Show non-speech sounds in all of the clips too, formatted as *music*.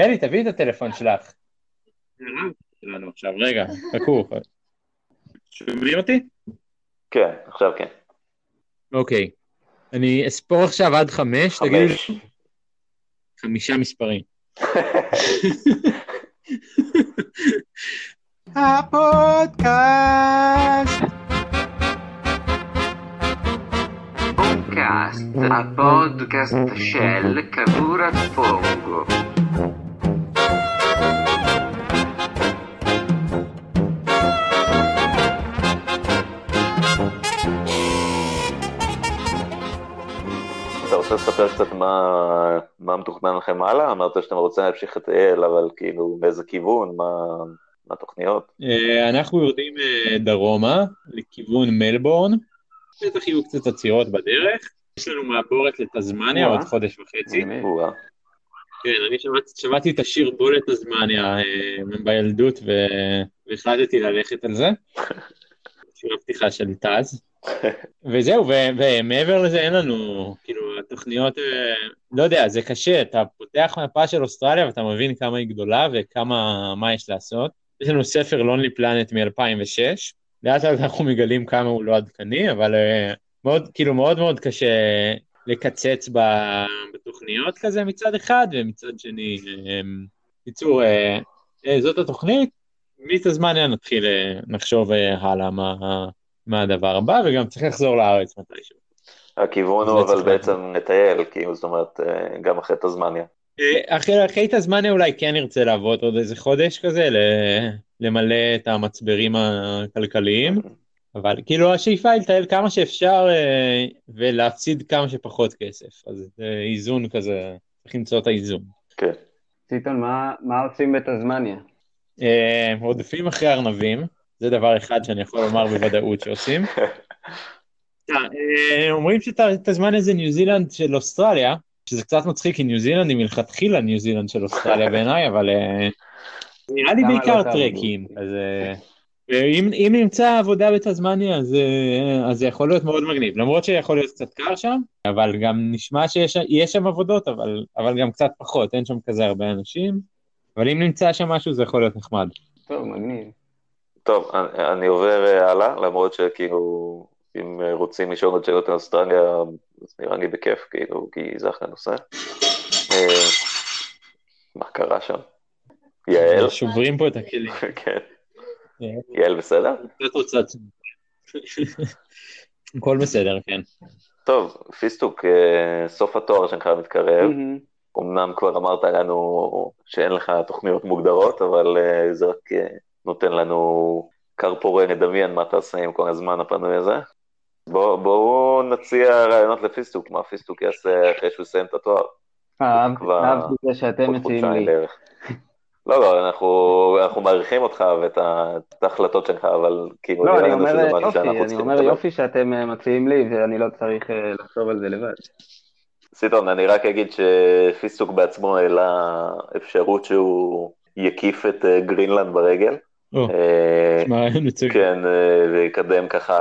יאלי, תביאי את הטלפון שלך. שלנו עכשיו, רגע, חכו. שומעים אותי? כן, עכשיו כן. אוקיי. אני אספור עכשיו עד חמש, תגידי לי חמש. חמישה מספרים. *laughs* הפודקאסט! Podcast, a podcast Shell Cavura אתה רוצה לספר קצת מה, מה מתוכנן לכם הלאה? אמרת שאתם רוצים להמשיך את אל, אבל כאילו באיזה כיוון, מה, מה התוכניות? אה, אנחנו יורדים אה, דרומה, לכיוון מלבורן. בטח יהיו קצת עצירות בדרך. יש לנו מעבורת לתזמניה. עוד חודש וחצי. כן, אני שמעתי, שמעתי את השיר בוא לתזמניה אה, בילדות והחלטתי ללכת על זה. *laughs* שיר הפתיחה של טאז. וזהו, ומעבר לזה אין לנו, כאילו, התוכניות, אה, לא יודע, זה קשה, אתה פותח מפה של אוסטרליה ואתה מבין כמה היא גדולה וכמה, מה יש לעשות. יש לנו ספר לונלי פלנט מ-2006, לאט לאט אנחנו מגלים כמה הוא לא עדכני, אבל אה, מאוד, כאילו, מאוד מאוד קשה לקצץ בתוכניות כזה מצד אחד, ומצד שני, אה, בקיצור, אה, זאת התוכנית, מתזמניה נתחיל אה, לחשוב אה, הלאה מה, מה הדבר הבא, וגם צריך לחזור לארץ מתישהו. הכיוון הוא אבל בעצם לטייל, כאילו, זאת אומרת, אה, גם אחרי תזמניה. אה, אחרי, אחרי תזמניה אולי כן נרצה לעבוד עוד איזה חודש כזה, ל- למלא את המצברים הכלכליים, אבל כאילו השאיפה היא לטייל כמה שאפשר אה, ולהפסיד כמה שפחות כסף, אז זה איזון כזה, צריך למצוא את האיזון. כן. סיטון, מה, מה עושים בתזמניה? עודפים אחרי ארנבים, זה דבר אחד שאני יכול לומר בוודאות שעושים. *laughs* אה, אומרים שתזמניה זה ניו זילנד של אוסטרליה, שזה קצת מצחיק, כי ניו זילנד היא מלכתחילה ניו זילנד של אוסטרליה בעיניי, אבל אה, נראה לי לא בעיקר תעבדו? טרקים, אז אה, אם נמצא עבודה בתזמניה, אז אה, זה יכול להיות מאוד מגניב, למרות שיכול להיות קצת קר שם, אבל גם נשמע שיש יש שם עבודות, אבל אבל גם קצת פחות, אין שם כזה הרבה אנשים, אבל אם נמצא שם משהו זה יכול להיות נחמד. טוב, מגניב. טוב, אני, אני עובר אה, הלאה, למרות שכאילו, אם אה, רוצים לשאול עוד שאלות על אוסטרליה, אז נראה לי בכיף, כאילו, כי זה אחלה נושא. אה, מה קרה שם? יעל? שוברים פה את הכלים. *laughs* כן. יעל בסדר? *laughs* הכל בסדר, כן. טוב, פיסטוק, סוף התואר שלך מתקרב. אמנם כבר אמרת לנו שאין לך תוכניות מוגדרות, אבל זה רק נותן לנו כר פורה לדמיין מה תעשה עם כל הזמן הפנוי הזה. בואו בוא נציע רעיונות לפיסטוק, מה פיסטוק יעשה אחרי שהוא יסיים את התואר. אהבתי את זה שאתם מציעים לי. לא, לא, אנחנו, אנחנו מעריכים אותך ואת ההחלטות שלך, אבל כאילו, לא, אני אומר יופי, אני אומר. יופי שאתם אה, מציעים לי ואני לא צריך אה, לחשוב על זה לבד. סיטון, אני רק אגיד שפיסטוק בעצמו העלה אפשרות שהוא יקיף את אה, גרינלנד ברגל. אה. כן, אה, ויקדם ככה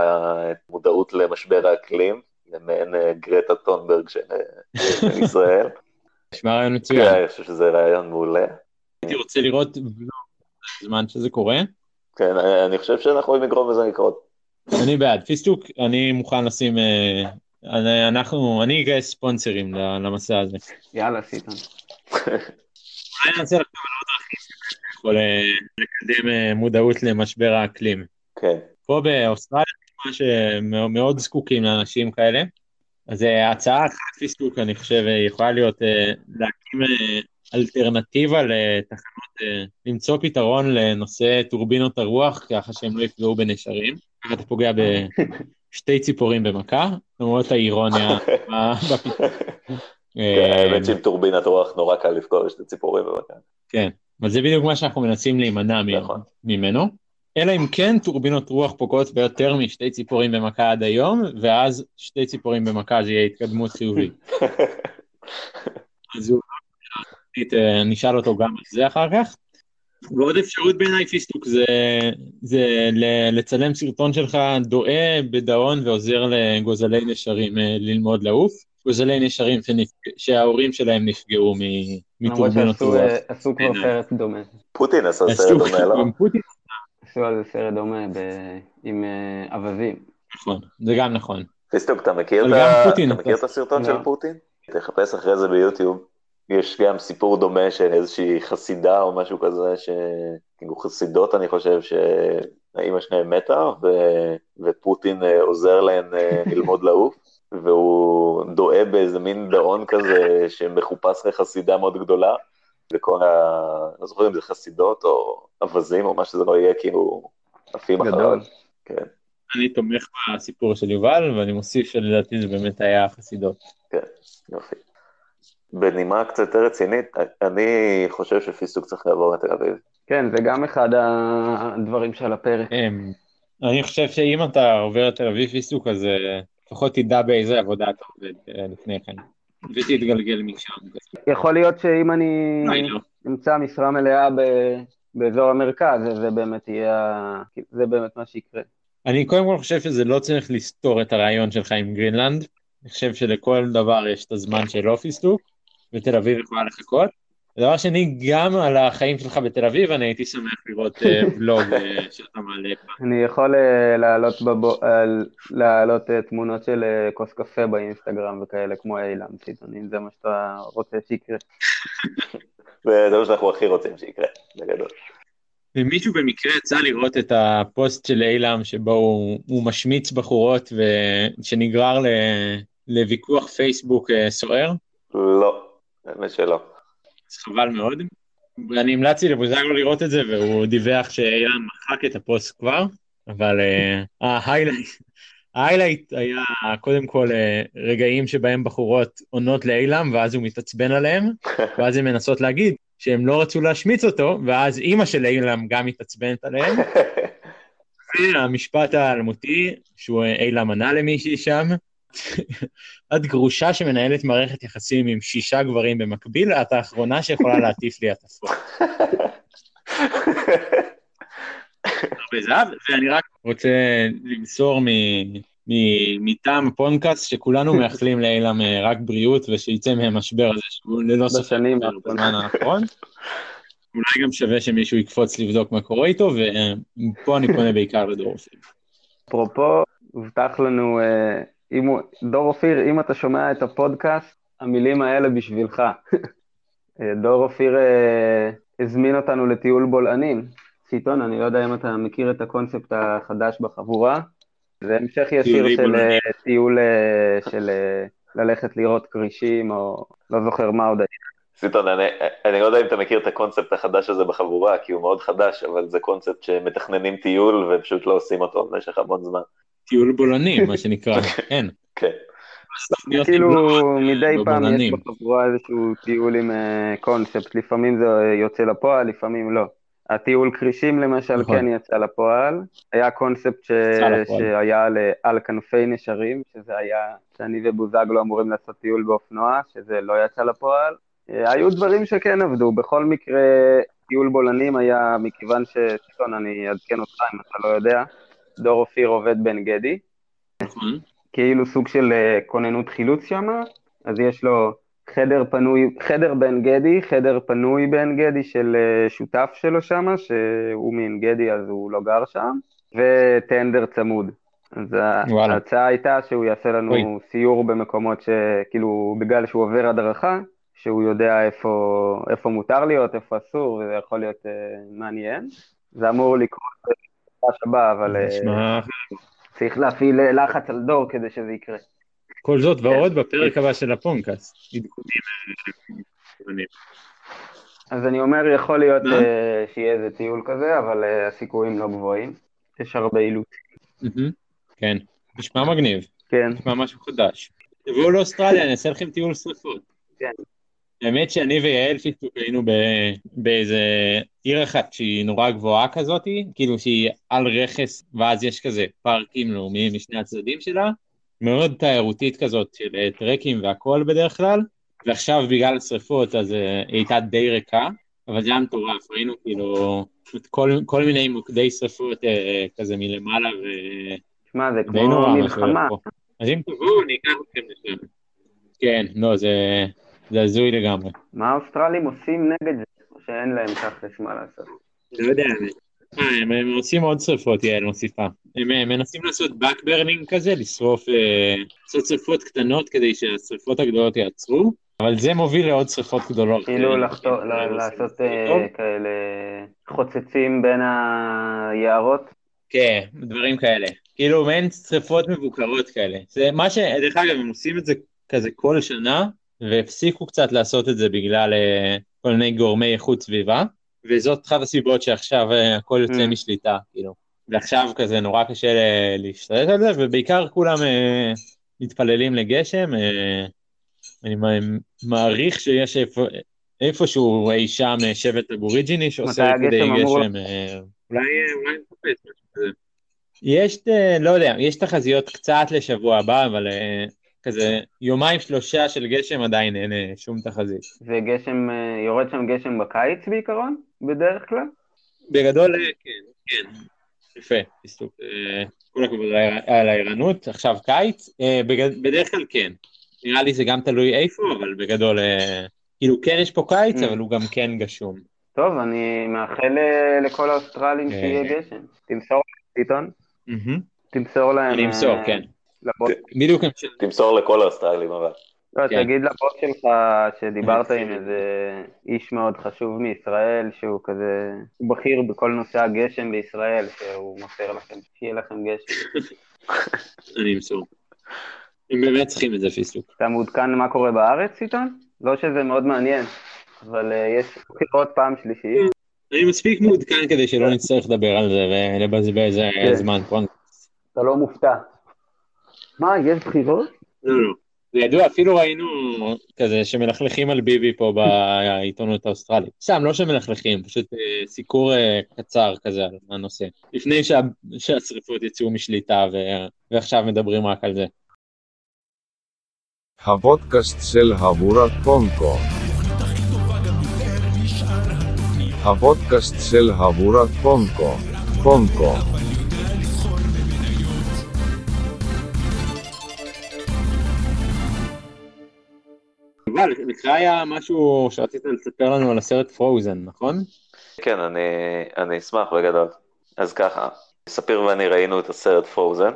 את מודעות למשבר האקלים, למעין אה, גרטה טונברג של ישראל. *laughs* נשמע רעיון כן, מצוין. אני חושב שזה רעיון מעולה. הייתי רוצה לראות ולוג בזמן שזה קורה. כן, אני חושב שאנחנו יכולים לגרום לזה לקרות. אני בעד. פיסטוק, אני מוכן לשים... אני- אנחנו, אני אגייס ספונסרים ל- למסע הזה. יאללה, סיטון. *laughs* אולי ננסה לחשוב על עוד אה, לקדם אה, מודעות למשבר האקלים. כן, פה באוסטרליה שמאוד זקוקים לאנשים כאלה. אז אה, הצעה אחת פיסטוק, אני חושב, אה, יכולה להיות אה, להקים אה, אלטרנטיבה לתחנות, אה, למצוא פתרון לנושא טורבינות הרוח, ככה שהם לא יפגעו בנשרים. ככה אתה פוגע בשתי *laughs* ציפורים במכה, למרות האירוניה *laughs* ב- בפתרון. כן, אה, האמת שעם טורבינת רוח נורא קל לפגוע בשתי ציפורים במכה. כן, אבל זה בדיוק מה שאנחנו מנסים להימנע נכון. ממנו. אלא אם כן טורבינות רוח פוגעות ביותר משתי ציפורים במכה עד היום, ואז שתי ציפורים במכה זה יהיה התקדמות חיובית. *laughs* אז הוא אה, נשאל אותו גם על זה אחר כך. ועוד אפשרות בעיניי פיסטוק זה, זה לצלם סרטון שלך דואה בדאון ועוזר לגוזלי נשרים אה, ללמוד לעוף. גוזלי נשרים שנפג- שההורים שלהם נפגעו מ- למרות מטורבינות שעשו רוח. אה, עשו כבר. סרט דומה. פוטין עשה עשו- סרט דומה, לא? פוטין, עשו על זה סרט דומה ב- עם אה, אווזים. נכון, זה גם נכון. פיסטוק, אתה מכיר את גם ה- פוטין אתה מכיר עשה- את הסרטון לא. של פוטין? תחפש אחרי זה ביוטיוב. יש גם סיפור דומה של איזושהי חסידה או משהו כזה, שכאילו חסידות אני חושב שהאימא שלהם מתה, ו... ופוטין אה, עוזר להן ללמוד לעוף, והוא דואה באיזה מין דאון כזה שמחופש לחסידה מאוד גדולה, וכל ה... לא זוכר אם זה חסידות או אווזים או מה שזה לא יהיה, כאילו עפים אחריו. כן. אני תומך בסיפור של יובל, ואני מוסיף שלדעתי זה באמת היה חסידות. כן, יופי. בנימה קצת יותר רצינית, אני חושב שפיסטוק צריך לעבור לתל אביב. כן, זה גם אחד הדברים שעל הפרק. אמ, אני חושב שאם אתה עובר לתל אביב עיסוק, אז אה, לפחות תדע באיזה עבודה אתה עובד אה, לפני כן, ותתגלגל משם. יכול להיות שאם אני אולי לא. אמצא משרה מלאה ב- באזור המרכז, זה- באמת יהיה, זה באמת מה שיקרה. אני קודם כל חושב שזה לא צריך לסתור את הרעיון שלך עם גרינלנד. אני חושב שלכל דבר יש את הזמן שלו פיסטוק, ותל אביב יכולה לחכות. דבר שני, גם על החיים שלך בתל אביב, אני הייתי שמח לראות אה, *laughs* ולוג אה, שאתה מעלה פעם. אני יכול אה, להעלות, בבו, להעלות תמונות של כוס קפה באינסטגרם וכאלה, כמו אילן ציטון, זה מה שאתה רוצה שיקרה. *laughs* וזה מה שאנחנו הכי רוצים שיקרה, בגדול. ומישהו במקרה יצא לראות את הפוסט של אילם שבו הוא, הוא משמיץ בחורות ושנגרר ל, לוויכוח פייסבוק סוער, לא, האמת שלא. אז חבל מאוד. ואני המלצתי לבוזגלו לראות את זה והוא דיווח שאילם מחק את הפוסט כבר, אבל אה, ה highlight, ה highlight היה קודם כל אה, רגעים שבהם בחורות עונות לאילם ואז הוא מתעצבן עליהם, *laughs* ואז הן מנסות להגיד שהם לא רצו להשמיץ אותו, ואז אימא של אילם גם מתעצבנת עליהם. *laughs* והמשפט האלמותי, שהוא אילם ענה למישהי שם, את גרושה שמנהלת מערכת יחסים עם שישה גברים במקביל, את האחרונה שיכולה להטיף לי הטפות. הרבה זהב, ואני רק רוצה למסור מ- מ- מטעם הפודקאסט שכולנו מאחלים לאילם רק בריאות ושיצא מהמשבר הזה שהוא ללא ספק. בזמן האחרון. אולי גם שווה שמישהו יקפוץ לבדוק מה קורה איתו, ופה אני פונה בעיקר לדור אופיר. אפרופו, הובטח לנו, אה, אם הוא- דור אופיר, אם אתה שומע את הפודקאסט, המילים האלה בשבילך. אה, דור אופיר אה, הזמין אותנו לטיול בולענים. סיטון, אני לא יודע אם אתה מכיר את הקונספט החדש בחבורה. זה המשך ישיר של בולענים. אה, טיול אה, של אה, ללכת לראות כרישים, או לא זוכר מה עוד היה. סיטון, אני, אני לא יודע אם אתה מכיר את הקונספט החדש הזה בחבורה, כי הוא מאוד חדש, אבל זה קונספט שמתכננים טיול ופשוט לא עושים אותו במשך המון זמן. טיול בולענים, מה שנקרא, כן. כן. תוכניות כאילו מדי פעם יש. בחבורה איזשהו טיול עם אה, קונספט, לפעמים זה יוצא לפועל, לפעמים לא. הטיול כרישים למשל נכון. כן יצא לפועל, היה קונספט ש... שהיה על, על כנפי נשרים, שזה היה, שאני ובוזגלו אמורים לעשות טיול באופנוע, שזה לא יצא לפועל. אה, היו דברים שכן עבדו, בכל מקרה טיול בולענים היה, מכיוון שסיטון, אני אעדכן אותך אם אתה לא יודע, דור אופיר עובד בעין גדי, נכון. כאילו סוג של אה, כוננות חילוץ שם, אז יש לו חדר פנוי, חדר בעין גדי, חדר פנוי בעין גדי של אה, שותף שלו שם, שהוא מעין גדי אז הוא לא גר שם, וטנדר צמוד. אז וואלה. ההצעה הייתה שהוא יעשה לנו אוי. סיור במקומות שכאילו, בגלל שהוא עובר הדרכה, שהוא יודע איפה, איפה מותר להיות, איפה אסור, וזה יכול להיות אה, מעניין. זה אמור לקרות הבא, אבל אה, נשמע צריך להפעיל לחץ על דור כדי שזה יקרה. כל זאת ועוד בפרק הבא של הפונקאסט. אה, אז אני אומר, יכול להיות? אה, שיהיה איזה טיול כזה, אבל הסיכויים לא גבוהים. יש הרבה אילוץ. כן, נשמע מגניב, כן, נשמע משהו חדש. תבואו לאוסטרליה, אני אעשה לכם טיול שרפות. כן. האמת שאני ויעל פיסטוק היינו באיזה עיר אחת שהיא נורא גבוהה כזאתי, כאילו שהיא על רכס, ואז יש כזה פארקים לאומיים משני הצדדים שלה, מאוד תיירותית כזאת של אה, טרקים והכל בדרך כלל, ועכשיו בגלל השרפות אז אה, היא הייתה די ריקה, אבל זה היה מטורף, ראינו כאילו כל, כל מיני מוקדי שרפות אה, כזה מלמעלה, ו... שמע, זה כמו מלחמה. אז אם תבואו אני אקח אתכם לשם. כן, לא, זה זה הזוי לגמרי. מה האוסטרלים עושים נגד זה? או שאין להם תכלס מה לעשות? לא יודע. אה, הם, הם עושים עוד שרפות, יעל מוסיפה. הם, הם מנסים לעשות backburning כזה, לשרוף, אה, לעשות שרפות קטנות כדי שהשרפות הגדולות יעצרו, אבל זה מוביל לעוד שרפות גדולות. כאילו לעשות אה. כאלה חוצצים בין היערות? כן, דברים כאלה. כאילו מעין שרפות מבוקרות כאלה. זה מה ש... דרך אגב, הם עושים את זה כזה כל שנה, והפסיקו קצת לעשות את זה בגלל אה, כל מיני גורמי איכות סביבה, וזאת אחת הסיבות שעכשיו אה, הכל יוצא Mm. משליטה, כאילו. ועכשיו כזה נורא קשה ל- להשתלט על זה, ובעיקר כולם אה, מתפללים לגשם. אה, אני מעריך שיש איפה, איפשהו אי שם אה, שבט אבוריג'יני שעושה הגשם אמור גשם. אה, אולי אה, נקפץ משהו כזה. יש, אה, לא יודע, יש תחזיות קצת לשבוע הבא, אבל אה, כזה יומיים שלושה של גשם עדיין אין אה, שום תחזית. וגשם, אה, יורד שם גשם בקיץ בעיקרון, בדרך כלל? בגדול, אה, כן, כן, יפה, עיסוק. כל הכבוד על הער- על הערנות, עכשיו קיץ, בדרך כלל כן. נראה לי זה גם תלוי איפה, אבל בגדול, כאילו כן יש פה קיץ, Mm. אבל הוא גם כן גשום. טוב, אני מאחל לכל האוסטרלים. שיהיה גשם. תמסור להם, טיטון. תמסור להם... אני אמסור, כן. לבוס בדיוק. תמסור לכל האוסטרלים אבל. לא, כן. תגיד לבוס שלך שדיברת עם. איזה איש מאוד חשוב מישראל, שהוא כזה, הוא בכיר בכל נושא הגשם בישראל, שהוא מוסר לכם, שיהיה לכם גשם. אני אמסור. הם באמת צריכים את זה פיסטוק. אתה מעודכן מה קורה בארץ, עיתון? לא שזה מאוד מעניין, אבל אה, יש בחירות פעם שלישית. אני מספיק מעודכן כדי שלא נצטרך לדבר על זה ולבזבז אה, כן. זמן. אתה לא מופתע. מה, יש בחירות? לא, לא. זה ידוע, אפילו ראינו כזה שמלכלכים על ביבי פה בעיתונות האוסטרלית. סתם, לא שמלכלכים, פשוט אה, סיקור אה, קצר כזה על הנושא. לפני שה, שהשרפות יצאו משליטה ו, ועכשיו מדברים רק על זה. הפודקאסט של הבורת פונקו. הפודקאסט של הבורת פונקו. פונקו. אבל לך היה משהו שרצית לספר לנו על הסרט פרוזן, נכון? כן, אני, אני אשמח בגדול. אז ככה, ספיר ואני ראינו את הסרט פרוזן.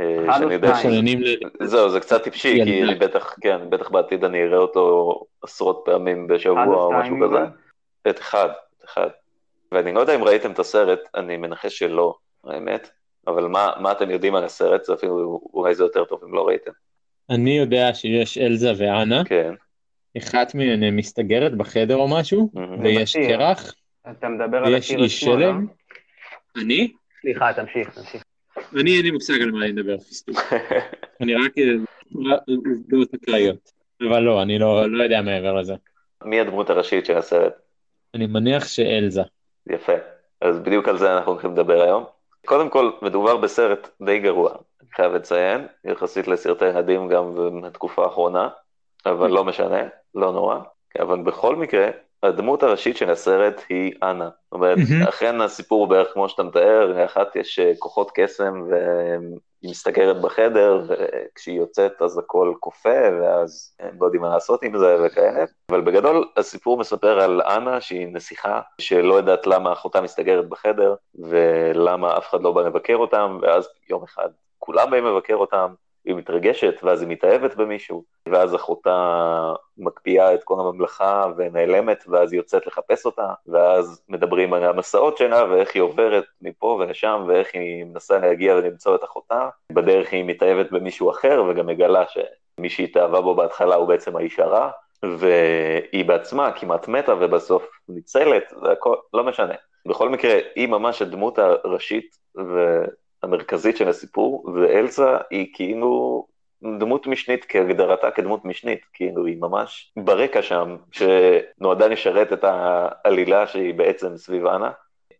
אה, שאני יודע ל... זהו, זה קצת טיפשי, כי. אני בטח, כן, בטח בעתיד אני אראה אותו עשרות פעמים בשבוע או משהו כזה. את אחד, את אחד. ואני לא יודע אם ראיתם את הסרט, אני מנחש שלא, האמת, אבל מה, מה אתם יודעים על הסרט? זה אפילו, אולי זה יותר טוב אם לא ראיתם. אני יודע שיש אלזה ואנה, כן. אחת מהן אה, מסתגרת בחדר או משהו. ויש. קרח, אתה מדבר על ויש איש עצמו, לא? אני? סליחה, תמשיך, תמשיך. אני אין לי מושג על מה אני מדבר, פיסטוק. *laughs* אני רק אה, עובדות אקראיות. אבל לא, אני לא לא יודע מעבר לזה. מי הדמות הראשית של הסרט? אני מניח שאלזה. יפה. אז בדיוק על זה אנחנו הולכים לדבר היום. קודם כל, מדובר בסרט די גרוע, אני חייב לציין, יחסית לסרטי ילדים גם מהתקופה האחרונה, אבל לא משנה, לא נורא. אבל בכל מקרה, הדמות הראשית של הסרט היא אנה. זאת אומרת. אכן הסיפור הוא בערך כמו שאתה מתאר, לאחת יש אה, כוחות קסם והיא מסתגרת בחדר, וכשהיא יוצאת אז הכל קופא, ואז הם לא יודעים מה לעשות עם זה וכאלה. אבל בגדול הסיפור מספר על אנה שהיא נסיכה, שלא יודעת למה אחותה מסתגרת בחדר, ולמה אף אחד לא בא לבקר אותם, ואז יום אחד כולם באים לבקר אותם, היא מתרגשת, ואז היא מתאהבת במישהו, ואז אחותה מקפיאה את כל הממלכה ונעלמת, ואז היא יוצאת לחפש אותה, ואז מדברים על המסעות שלה, ואיך היא עוברת מפה ולשם, ואיך היא מנסה להגיע ולמצוא את אחותה. בדרך היא מתאהבת במישהו אחר, וגם מגלה שמי שהיא התאהבה בו בהתחלה הוא בעצם האיש הרע, והיא בעצמה כמעט מתה, ובסוף ניצלת, זה הכל, לא משנה. בכל מקרה, היא ממש הדמות הראשית, ו... המרכזית של הסיפור, ואלזה היא כאילו דמות משנית כהגדרתה כדמות משנית, כאילו היא ממש ברקע שם, שנועדה לשרת את העלילה שהיא בעצם סביב אנה.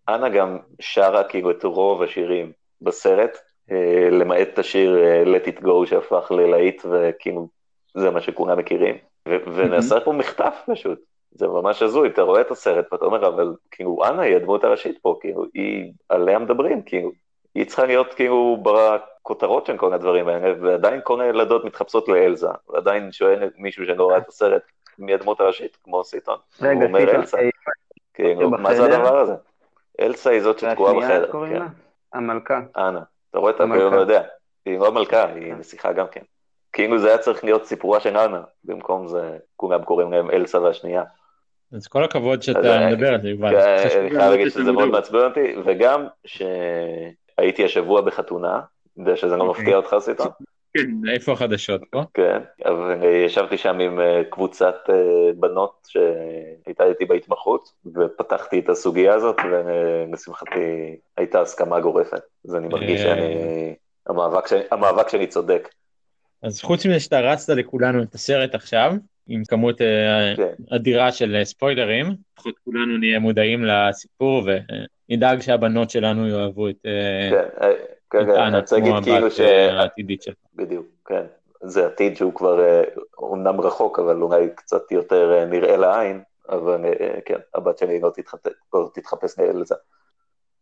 אנה גם שרה כאילו את רוב השירים בסרט, אה, למעט את השיר אה, Let It Go שהפך ללהיט, וכאילו זה מה שכולם מכירים. ו- ונעשה פה מחטף פשוט. זה ממש הזוי, אתה רואה את הסרט ואתה אומר, אבל כאילו אנה היא הדמות הראשית פה, כאילו היא, עליה מדברים, כאילו. היא צריכה להיות כאילו בכותרות של כל הדברים האלה, ועדיין כל הילדות מתחפשות לאלזה, ועדיין שואל מישהו שלא ראה את הסרט, מי הדמות הראשית, כמו סיטון. רגע, הוא אומר אלסה. אה, כאילו, מה זה? הדבר הזה? אלסה היא זאת שתקועה בחדר, כן. המלכה. אנה. אתה רואה, המלכה. אפילו לא יודע. היא לא מלכה, היא נסיכה גם כן. כאילו זה היה צריך להיות סיפורה של אנה, במקום זה כולם קוראים להם אלסה והשנייה. אז כל הכבוד שאתה אה, מדבר על זה, יובל. כן, אני חייב להגיד את שזה מאוד. מעצבן אותי, וגם שהייתי השבוע בחתונה, ושזה לא אוקיי. מפתיע אותך סיטון. כן, איפה החדשות פה? כן, אבל ישבתי שם עם אה, קבוצת אה, בנות שהייתה איתי בהתמחות, ופתחתי את הסוגיה הזאת, ולשמחתי הייתה הסכמה גורפת. אז אני מרגיש אה. שאני... המאבק שלי- המאבק שלי צודק. אז חוץ מזה שאתה רצת לכולנו את הסרט עכשיו, עם כמות אה, כן. אדירה של אה, ספוילרים, לפחות כולנו נהיה מודעים לסיפור ונדאג שהבנות שלנו יאהבו את אה, כן, אה, כן, כן, אני רוצה להגיד כמו כאילו הבת ש... אה, העתידית שלך. בדיוק, כן. זה עתיד שהוא כבר אה, אומנם רחוק, אבל אולי קצת יותר אה, נראה לעין, אבל אה, כן, הבת שלי לא תתחפש, לא תתחפש לזה.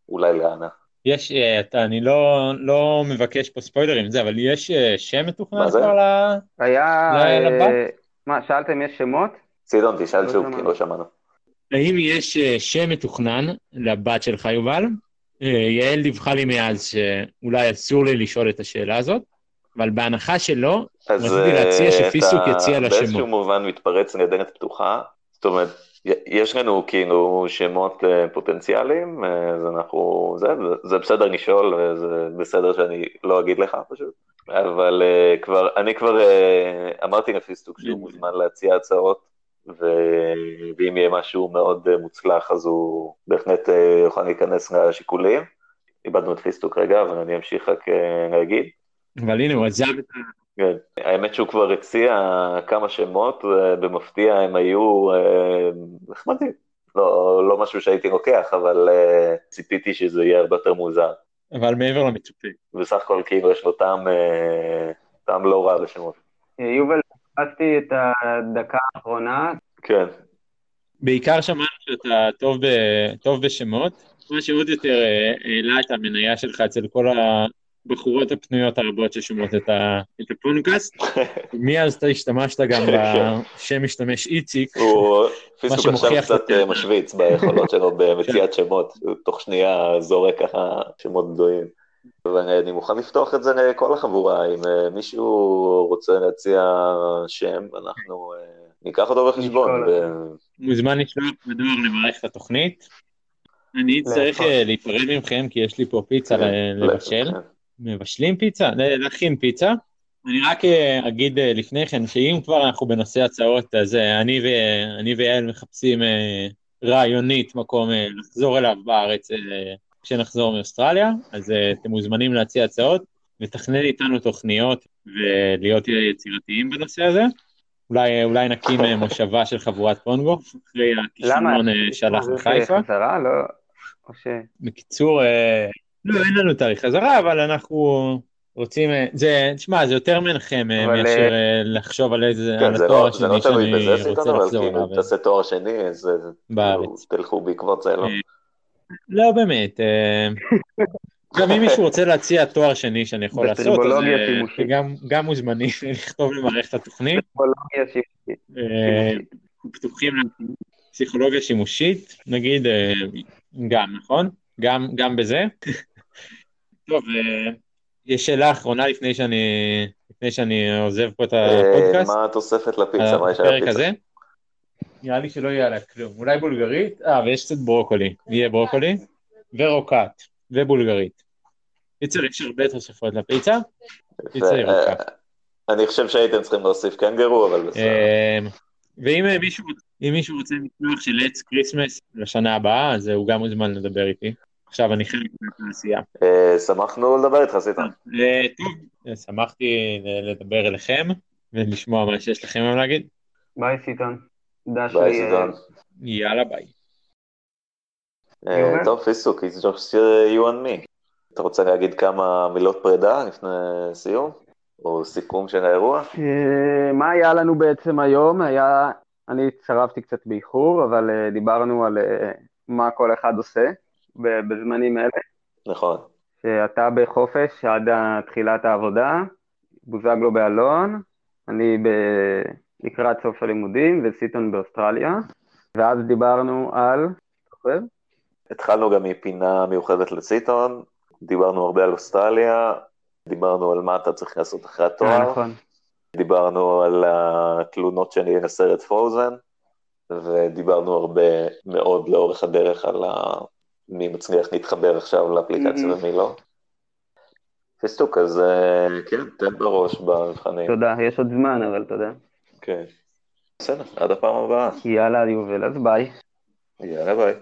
אולי לאנה. יש, אה, אתה, אני לא, לא מבקש פה ספוילרים זה, אבל יש אה, שם מתוכנן? כבר ל... היה... ל- לבת? אה, מה, שאלתם יש שמות? צידון, תשאל לא שוב. כי לא שמענו. האם יש אה, שם מתוכנן לבת שלך, יובל? אה, יעל דיווחה לי מאז שאולי אסור לי לשאול את השאלה הזאת, אבל בהנחה שלא, רציתי להציע אה, שפיסוק אתה יציע לה שמות. באיזשהו מובן מתפרץ לדלת פתוחה, זאת אומרת, יש לנו כאילו שמות פוטנציאליים, אז אנחנו, זה, זה- בסדר לשאול, וזה בסדר שאני לא אגיד לך פשוט, אבל כבר, אני כבר אמרתי לפיסטוק שהוא מוזמן להציע הצעות, ואם יהיה משהו מאוד אה, מוצלח אז הוא בהחלט אה, יוכל להיכנס לשיקולים. איבדנו את פיסטוק רגע, אבל אני אמשיך רק אה, להגיד. אבל הנה, הוא עזב את ה... כן, האמת שהוא כבר הציע כמה שמות, במפתיע הם היו נחמדים. לא, לא משהו שהייתי לוקח, אבל ציפיתי שזה יהיה הרבה יותר מוזר. אבל מעבר למצופה. בסך הכל כאילו יש לו טעם, טעם לא רע לשמות. יובל, פספסתי את הדקה האחרונה. כן, בעיקר שמענו שאתה טוב, ב... טוב בשמות, מה שעוד יותר אה, העלה את המניה שלך אצל כל הבחורות הפנויות הרבות ששומעות את, ה... את הפודקאסט. *laughs* מאז אתה השתמשת גם בשם משתמש איציק, הוא פיסוק עכשיו קצת. אה, משוויץ ביכולות שלו *laughs* במציאת שמות, הוא תוך שנייה זורק ככה שמות גדולים. ואני מוכן לפתוח את זה לכל החבורה, אם אה, מישהו רוצה להציע שם, אנחנו אה, ניקח אותו בחשבון. מוזמן לשלוח בדואר לברך את התוכנית. אני לאכול. אה, להיפרד מכם כי יש לי פה פיצה ל- לבשל. כן. מבשלים פיצה? להכין פיצה. אני רק אגיד לפני כן שאם כבר אנחנו בנושא הצעות, אז אני ו- אני ויעל מחפשים רעיונית מקום לחזור אליו בארץ כשנחזור מאוסטרליה, אז אה, אתם מוזמנים להציע הצעות, לתכנן איתנו תוכניות ולהיות יצירתיים בנושא הזה. אולי, אולי נקים אה, מושבה של חבורת פונגו, אחרי למה? הכישלון אה, שהלך לחיפה. חזרה? לא... או ש... בקיצור, אה, לא, אין לנו תאריך חזרה, אבל אנחנו רוצים, אה, זה, תשמע, זה יותר מנחם אה, אבל, מאשר אה, לחשוב על איזה, כן, על זה התואר לא- זה לא השני תלוי בזה, אבל כאילו, תעשה תואר שני, אז אה, בארץ. תלכו בעקבות זה, לא? לא, באמת. אה, גם אם מישהו רוצה להציע תואר שני שאני יכול לעשות, אה. גם- מוזמנים *laughs* לכתוב למערכת התוכנית. פסיכולוגיה שימושית. אה, פתוחים לפסיכולוגיה שימושית, נגיד, גם, נכון? גם, גם בזה. *laughs* טוב, יש שאלה אחרונה לפני שאני, לפני שאני עוזב פה את הפודקאסט, מה התוספת לפיצה? מה יש על הפיצה? נראה לי שלא יהיה עליה כלום, אולי בולגרית, אה, ויש קצת ברוקולי, יהיה ברוקולי, ורוקט, ובולגרית. קיצר, יש הרבה תוספות לפיצה, פיצה ירוקה. אני חושב שהייתם צריכים להוסיף קנגרו, אבל בסדר. אמ, ואם מישהו, אם מישהו רוצה משלוח של עץ Christmas לשנה הבאה, אז הוא גם מוזמן לדבר איתי. עכשיו אני חלק מהתעשייה. אה, שמחנו לדבר איתך, סיטון. אה, טוב, אה, שמחתי לדבר אליכם ולשמוע מה שיש לכם היום להגיד. ביי סיטון. דש ביי, לי, אה. יאללה ביי. אה? טוב, פיסוק, it's just uh, you and me. אתה רוצה להגיד כמה מילות פרידה לפני סיום? או סיכום של האירוע? אה, מה היה לנו בעצם היום? היה, אני הצטרפתי קצת באיחור, אבל דיברנו על מה כל אחד עושה בזמנים אלה. נכון. שאתה בחופש עד תחילת העבודה, בוזגלו באלון, אני ב... לקראת סוף הלימודים וסיטון באוסטרליה, ואז דיברנו על... זוכר? התחלנו גם מפינה מיוחדת לציטון, דיברנו הרבה על אוסטרליה, דיברנו על מה אתה צריך לעשות אחרי אה, התואר, נכון. דיברנו על התלונות שלי לסרט פרוזן, ודיברנו הרבה מאוד לאורך הדרך על ה... מי מצליח להתחבר עכשיו לאפליקציה Mhm. ומי לא. פיסטוק, אז אה, כן, תן בראש במבחנים. תודה, יש עוד זמן, אבל תודה. כן. בסדר, עד הפעם הבאה. יאללה, יובל, אז ביי. יאללה ביי.